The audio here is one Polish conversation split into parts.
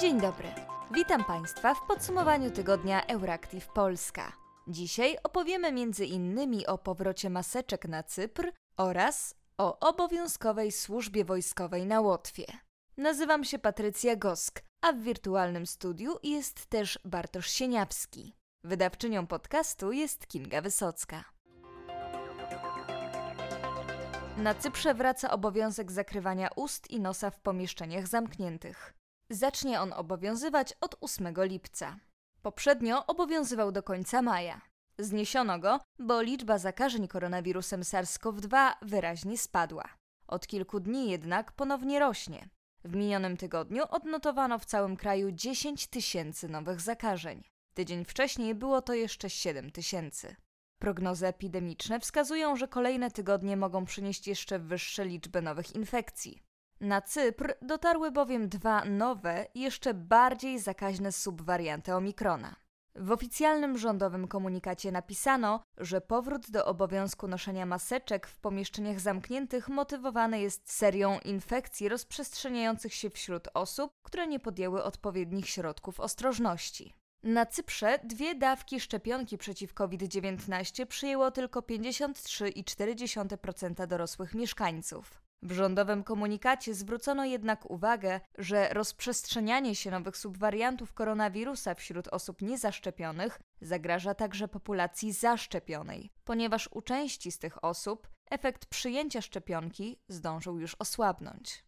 Dzień dobry. Witam Państwa w podsumowaniu tygodnia Euractiv Polska. Dzisiaj opowiemy innymi o powrocie maseczek na Cypr oraz o obowiązkowej służbie wojskowej na Łotwie. Nazywam się Patrycja Gosk, a w wirtualnym studiu jest też Bartosz Sieniawski. Wydawczynią podcastu jest Kinga Wysocka. Na Cyprze wraca obowiązek zakrywania ust i nosa w pomieszczeniach zamkniętych. Zacznie on obowiązywać od 8 lipca. Poprzednio obowiązywał do końca maja. Zniesiono go, bo liczba zakażeń koronawirusem SARS-CoV-2 wyraźnie spadła. Od kilku dni jednak ponownie rośnie. W minionym tygodniu odnotowano w całym kraju 10 tysięcy nowych zakażeń. Tydzień wcześniej było to jeszcze 7 tysięcy. Prognozy epidemiczne wskazują, że kolejne tygodnie mogą przynieść jeszcze wyższe liczby nowych infekcji. Na Cypr dotarły bowiem dwa nowe, jeszcze bardziej zakaźne subwarianty Omikrona. W oficjalnym rządowym komunikacie napisano, że powrót do obowiązku noszenia maseczek w pomieszczeniach zamkniętych motywowany jest serią infekcji rozprzestrzeniających się wśród osób, które nie podjęły odpowiednich środków ostrożności. Na Cyprze dwie dawki szczepionki przeciw COVID-19 przyjęło tylko 53,4% dorosłych mieszkańców. W rządowym komunikacie zwrócono jednak uwagę, że rozprzestrzenianie się nowych subwariantów koronawirusa wśród osób niezaszczepionych zagraża także populacji zaszczepionej, ponieważ u części z tych osób efekt przyjęcia szczepionki zdążył już osłabnąć.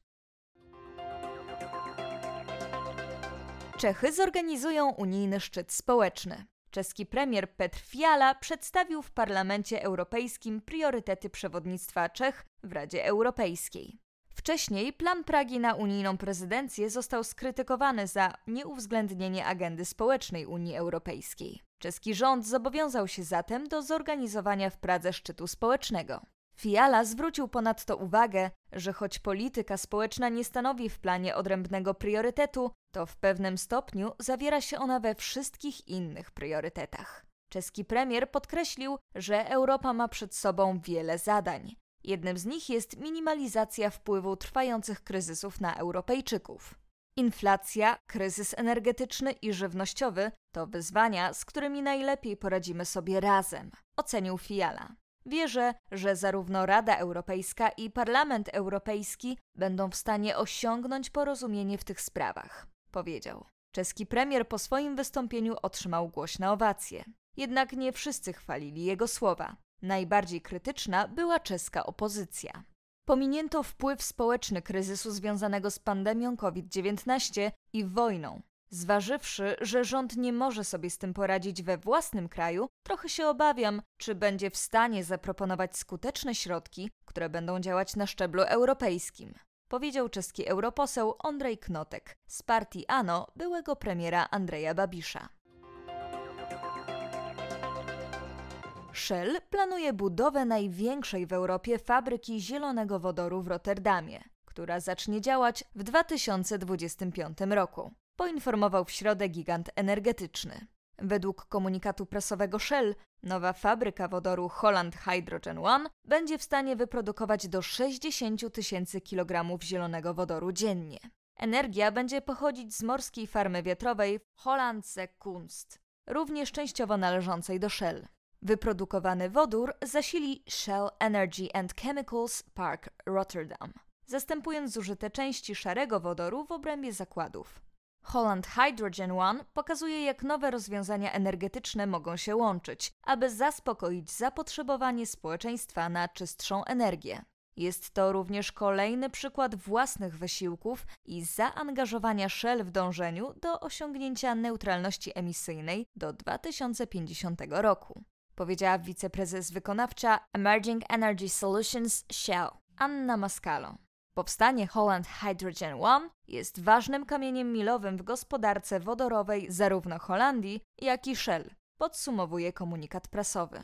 Czechy zorganizują unijny szczyt społeczny. Czeski premier Petr Fiala przedstawił w Parlamencie Europejskim priorytety przewodnictwa Czech w Radzie Europejskiej. Wcześniej plan Pragi na unijną prezydencję został skrytykowany za nieuwzględnienie agendy społecznej Unii Europejskiej. Czeski rząd zobowiązał się zatem do zorganizowania w Pradze szczytu społecznego. Fiala zwrócił ponadto uwagę, że choć polityka społeczna nie stanowi w planie odrębnego priorytetu, to w pewnym stopniu zawiera się ona we wszystkich innych priorytetach. Czeski premier podkreślił, że Europa ma przed sobą wiele zadań. Jednym z nich jest minimalizacja wpływu trwających kryzysów na Europejczyków. Inflacja, kryzys energetyczny i żywnościowy to wyzwania, z którymi najlepiej poradzimy sobie razem, ocenił Fiala. Wierzę, że zarówno Rada Europejska i Parlament Europejski będą w stanie osiągnąć porozumienie w tych sprawach, powiedział. Czeski premier po swoim wystąpieniu otrzymał głośne owacje. Jednak nie wszyscy chwalili jego słowa. Najbardziej krytyczna była czeska opozycja. Pominięto wpływ społeczny kryzysu związanego z pandemią COVID-19 i wojną, Zważywszy, że rząd nie może sobie z tym poradzić we własnym kraju, trochę się obawiam, czy będzie w stanie zaproponować skuteczne środki, które będą działać na szczeblu europejskim. Powiedział czeski europoseł Andrzej Knotek z partii ANO byłego premiera Andrzeja Babisza. Shell planuje budowę największej w Europie fabryki zielonego wodoru w Rotterdamie, która zacznie działać w 2025 roku poinformował w środę gigant energetyczny. Według komunikatu prasowego Shell, nowa fabryka wodoru Holland Hydrogen One będzie w stanie wyprodukować do 60 tysięcy kilogramów zielonego wodoru dziennie. Energia będzie pochodzić z morskiej farmy wiatrowej Hollandse Kunst, również częściowo należącej do Shell. Wyprodukowany wodór zasili Shell Energy and Chemicals Park Rotterdam, zastępując zużyte części szarego wodoru w obrębie zakładów. Holland Hydrogen One pokazuje, jak nowe rozwiązania energetyczne mogą się łączyć, aby zaspokoić zapotrzebowanie społeczeństwa na czystszą energię. Jest to również kolejny przykład własnych wysiłków i zaangażowania Shell w dążeniu do osiągnięcia neutralności emisyjnej do 2050 roku, powiedziała wiceprezes wykonawcza Emerging Energy Solutions Shell Anna Mascalo. Powstanie Holland Hydrogen One jest ważnym kamieniem milowym w gospodarce wodorowej zarówno Holandii, jak i Shell, podsumowuje komunikat prasowy.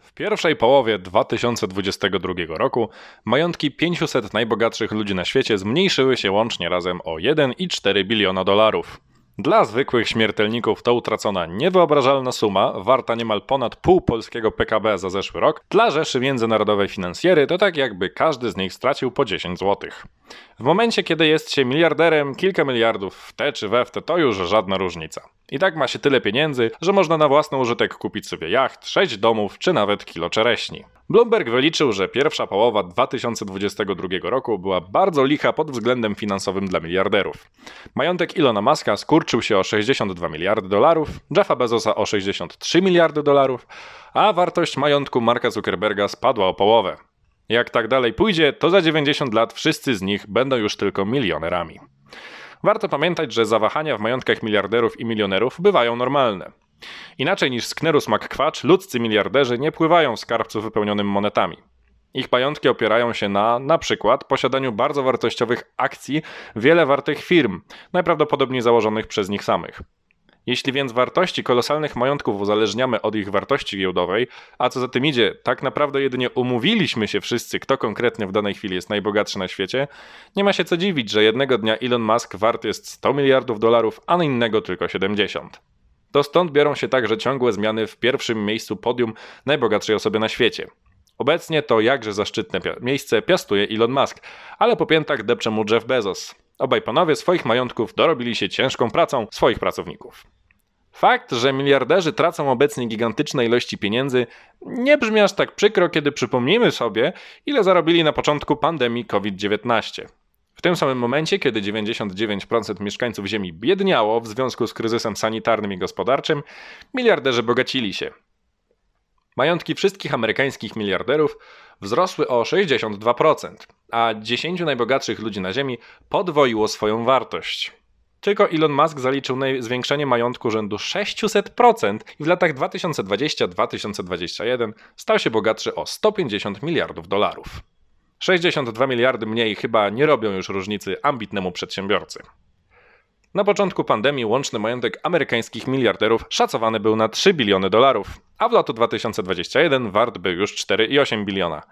W pierwszej połowie 2022 roku majątki 500 najbogatszych ludzi na świecie zmniejszyły się łącznie razem o 1,4 biliona dolarów. Dla zwykłych śmiertelników to utracona niewyobrażalna suma, warta niemal ponad pół polskiego PKB za zeszły rok. Dla Rzeszy Międzynarodowej Finansjery to tak jakby każdy z nich stracił po 10 zł. W momencie, kiedy jest się miliarderem, kilka miliardów w te czy we w te to już żadna różnica. I tak ma się tyle pieniędzy, że można na własny użytek kupić sobie jacht, sześć domów czy nawet kilo czereśni. Bloomberg wyliczył, że pierwsza połowa 2022 roku była bardzo licha pod względem finansowym dla miliarderów. Majątek Ilona Muska skurczył się o 62 miliardy dolarów, Jeffa Bezosa o 63 miliardy dolarów, a wartość majątku Marka Zuckerberga spadła o połowę. Jak tak dalej pójdzie, to za 90 lat wszyscy z nich będą już tylko milionerami. Warto pamiętać, że zawahania w majątkach miliarderów i milionerów bywają normalne. Inaczej niż Sknerus McQuatch, ludzcy miliarderzy nie pływają w skarbcu wypełnionym monetami. Ich majątki opierają się na, na przykład, posiadaniu bardzo wartościowych akcji wiele wartych firm, najprawdopodobniej założonych przez nich samych. Jeśli więc wartości kolosalnych majątków uzależniamy od ich wartości giełdowej, a co za tym idzie, tak naprawdę jedynie umówiliśmy się wszyscy, kto konkretnie w danej chwili jest najbogatszy na świecie, nie ma się co dziwić, że jednego dnia Elon Musk wart jest 100 miliardów dolarów, a innego tylko 70. To stąd biorą się także ciągłe zmiany w pierwszym miejscu podium najbogatszej osoby na świecie. Obecnie to jakże zaszczytne miejsce piastuje Elon Musk, ale po piętach depcze mu Jeff Bezos. Obaj panowie swoich majątków dorobili się ciężką pracą swoich pracowników. Fakt, że miliarderzy tracą obecnie gigantyczne ilości pieniędzy, nie brzmi aż tak przykro, kiedy przypomnimy sobie, ile zarobili na początku pandemii COVID-19. W tym samym momencie, kiedy 99% mieszkańców Ziemi biedniało w związku z kryzysem sanitarnym i gospodarczym, miliarderzy bogacili się. Majątki wszystkich amerykańskich miliarderów wzrosły o 62%, a 10 najbogatszych ludzi na Ziemi podwoiło swoją wartość. Tylko Elon Musk zaliczył zwiększenie majątku rzędu 600% i w latach 2020-2021 stał się bogatszy o 150 miliardów dolarów. 62 miliardy mniej chyba nie robią już różnicy ambitnemu przedsiębiorcy. Na początku pandemii łączny majątek amerykańskich miliarderów szacowany był na 3 biliony dolarów, a w latu 2021 wart był już 4,8 biliona.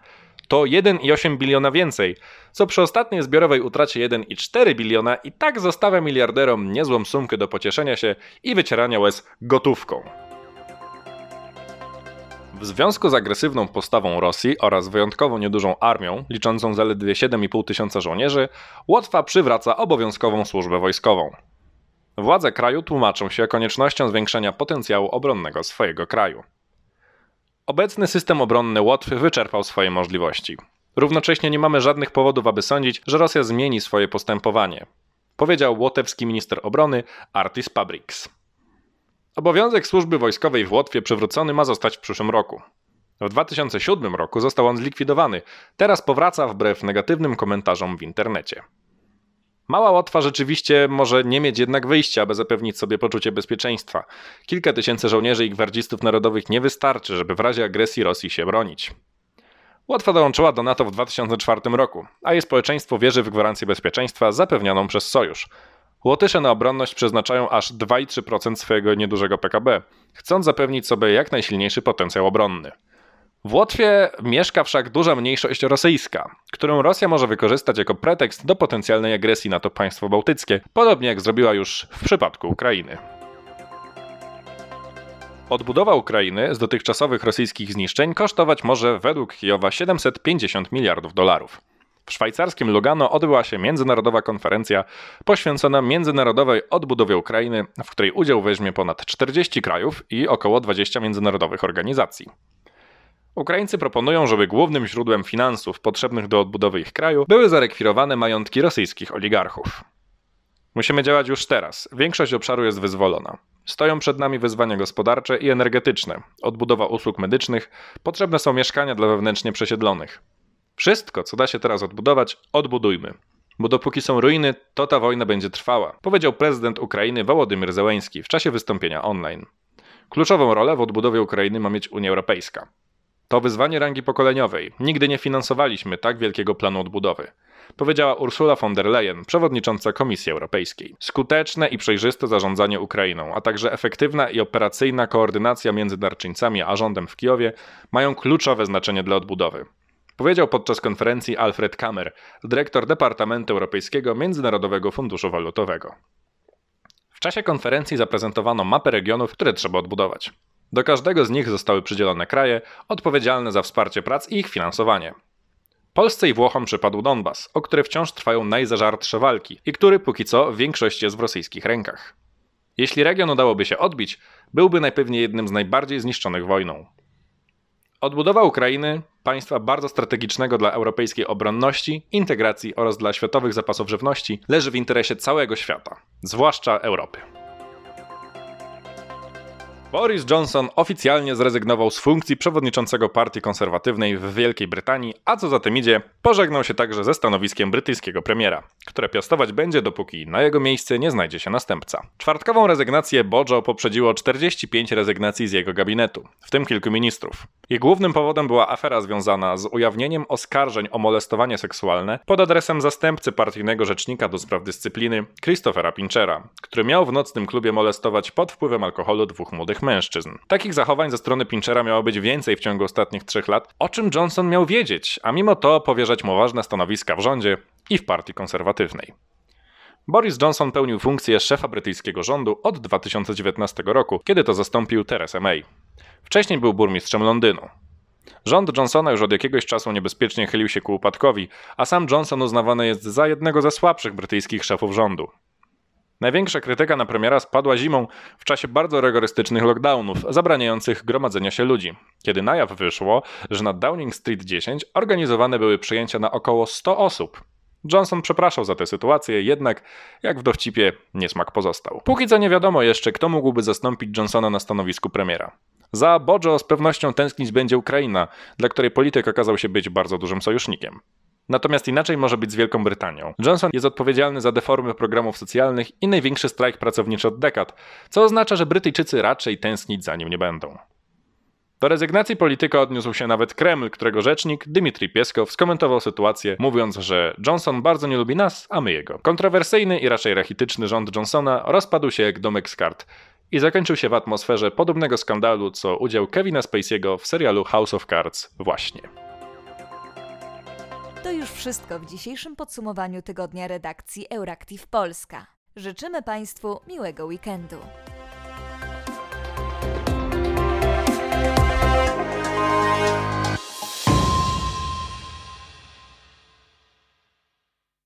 To 1,8 biliona więcej, co przy ostatniej zbiorowej utracie 1,4 biliona i tak zostawia miliarderom niezłą sumkę do pocieszenia się i wycierania łez gotówką. W związku z agresywną postawą Rosji oraz wyjątkowo niedużą armią, liczącą zaledwie 7,5 tysiąca żołnierzy, Łotwa przywraca obowiązkową służbę wojskową. Władze kraju tłumaczą się koniecznością zwiększenia potencjału obronnego swojego kraju. Obecny system obronny Łotwy wyczerpał swoje możliwości. Równocześnie nie mamy żadnych powodów, aby sądzić, że Rosja zmieni swoje postępowanie, powiedział łotewski minister obrony Artis Pabriks. Obowiązek służby wojskowej w Łotwie przywrócony ma zostać w przyszłym roku. W 2007 roku został on zlikwidowany, teraz powraca wbrew negatywnym komentarzom w internecie. Mała Łotwa rzeczywiście może nie mieć jednak wyjścia, aby zapewnić sobie poczucie bezpieczeństwa. Kilka tysięcy żołnierzy i gwardzistów narodowych nie wystarczy, żeby w razie agresji Rosji się bronić. Łotwa dołączyła do NATO w 2004 roku, a jej społeczeństwo wierzy w gwarancję bezpieczeństwa zapewnioną przez Sojusz. Łotysze na obronność przeznaczają aż 2,3% swojego niedużego PKB, chcąc zapewnić sobie jak najsilniejszy potencjał obronny. W Łotwie mieszka wszak duża mniejszość rosyjska, którą Rosja może wykorzystać jako pretekst do potencjalnej agresji na to państwo bałtyckie, podobnie jak zrobiła już w przypadku Ukrainy. Odbudowa Ukrainy z dotychczasowych rosyjskich zniszczeń kosztować może według Kijowa 750 miliardów dolarów. W szwajcarskim Lugano odbyła się międzynarodowa konferencja poświęcona międzynarodowej odbudowie Ukrainy, w której udział weźmie ponad 40 krajów i około 20 międzynarodowych organizacji. Ukraińcy proponują, żeby głównym źródłem finansów potrzebnych do odbudowy ich kraju były zarekwirowane majątki rosyjskich oligarchów. Musimy działać już teraz. Większość obszaru jest wyzwolona. Stoją przed nami wyzwania gospodarcze i energetyczne, odbudowa usług medycznych, potrzebne są mieszkania dla wewnętrznie przesiedlonych. Wszystko, co da się teraz odbudować, odbudujmy. Bo dopóki są ruiny, to ta wojna będzie trwała, powiedział prezydent Ukrainy Wołodymyr Zełęński w czasie wystąpienia online. Kluczową rolę w odbudowie Ukrainy ma mieć Unia Europejska. To wyzwanie rangi pokoleniowej. Nigdy nie finansowaliśmy tak wielkiego planu odbudowy. Powiedziała Ursula von der Leyen, przewodnicząca Komisji Europejskiej. Skuteczne i przejrzyste zarządzanie Ukrainą, a także efektywna i operacyjna koordynacja między darczyńcami a rządem w Kijowie mają kluczowe znaczenie dla odbudowy. Powiedział podczas konferencji Alfred Kammer, dyrektor Departamentu Europejskiego Międzynarodowego Funduszu Walutowego. W czasie konferencji zaprezentowano mapę regionów, które trzeba odbudować. Do każdego z nich zostały przydzielone kraje odpowiedzialne za wsparcie prac i ich finansowanie. Polsce i Włochom przypadł Donbas, o który wciąż trwają najzażartsze walki i który póki co w większości jest w rosyjskich rękach. Jeśli region udałoby się odbić, byłby najpewniej jednym z najbardziej zniszczonych wojną. Odbudowa Ukrainy, państwa bardzo strategicznego dla europejskiej obronności, integracji oraz dla światowych zapasów żywności, leży w interesie całego świata, zwłaszcza Europy. Boris Johnson oficjalnie zrezygnował z funkcji przewodniczącego Partii Konserwatywnej w Wielkiej Brytanii, a co za tym idzie, pożegnał się także ze stanowiskiem brytyjskiego premiera, które piastować będzie, dopóki na jego miejsce nie znajdzie się następca. Czwartkową rezygnację Bojo poprzedziło 45 rezygnacji z jego gabinetu, w tym kilku ministrów. Ich głównym powodem była afera związana z ujawnieniem oskarżeń o molestowanie seksualne pod adresem zastępcy partyjnego rzecznika do spraw dyscypliny Christophera Pinchera, który miał w nocnym klubie molestować pod wpływem alkoholu dwóch młodych mężczyzn. Takich zachowań ze strony Pinchera miało być więcej w ciągu ostatnich trzech lat, o czym Johnson miał wiedzieć, a mimo to powierzać mu ważne stanowiska w rządzie i w partii konserwatywnej. Boris Johnson pełnił funkcję szefa brytyjskiego rządu od 2019 roku, kiedy to zastąpił Theresa May. Wcześniej był burmistrzem Londynu. Rząd Johnsona już od jakiegoś czasu niebezpiecznie chylił się ku upadkowi, a sam Johnson uznawany jest za jednego ze słabszych brytyjskich szefów rządu. Największa krytyka na premiera spadła zimą w czasie bardzo rygorystycznych lockdownów, zabraniających gromadzenia się ludzi, kiedy na jaw wyszło, że na Downing Street 10 organizowane były przyjęcia na około 100 osób. Johnson przepraszał za tę sytuację, jednak jak w dowcipie niesmak pozostał. Póki co nie wiadomo jeszcze, kto mógłby zastąpić Johnsona na stanowisku premiera. Za Bojo z pewnością tęsknić będzie Ukraina, dla której polityk okazał się być bardzo dużym sojusznikiem. Natomiast inaczej może być z Wielką Brytanią. Johnson jest odpowiedzialny za deformy programów socjalnych i największy strajk pracowniczy od dekad, co oznacza, że Brytyjczycy raczej tęsknić za nim nie będą. Do rezygnacji polityka odniósł się nawet Kreml, którego rzecznik Dmitrij Pieskow skomentował sytuację, mówiąc, że Johnson bardzo nie lubi nas, a my jego. Kontrowersyjny i raczej rachityczny rząd Johnsona rozpadł się jak domek z kart i zakończył się w atmosferze podobnego skandalu, co udział Kevina Spacey'ego w serialu House of Cards właśnie. To już wszystko w dzisiejszym podsumowaniu tygodnia redakcji Euractiv Polska. Życzymy Państwu miłego weekendu.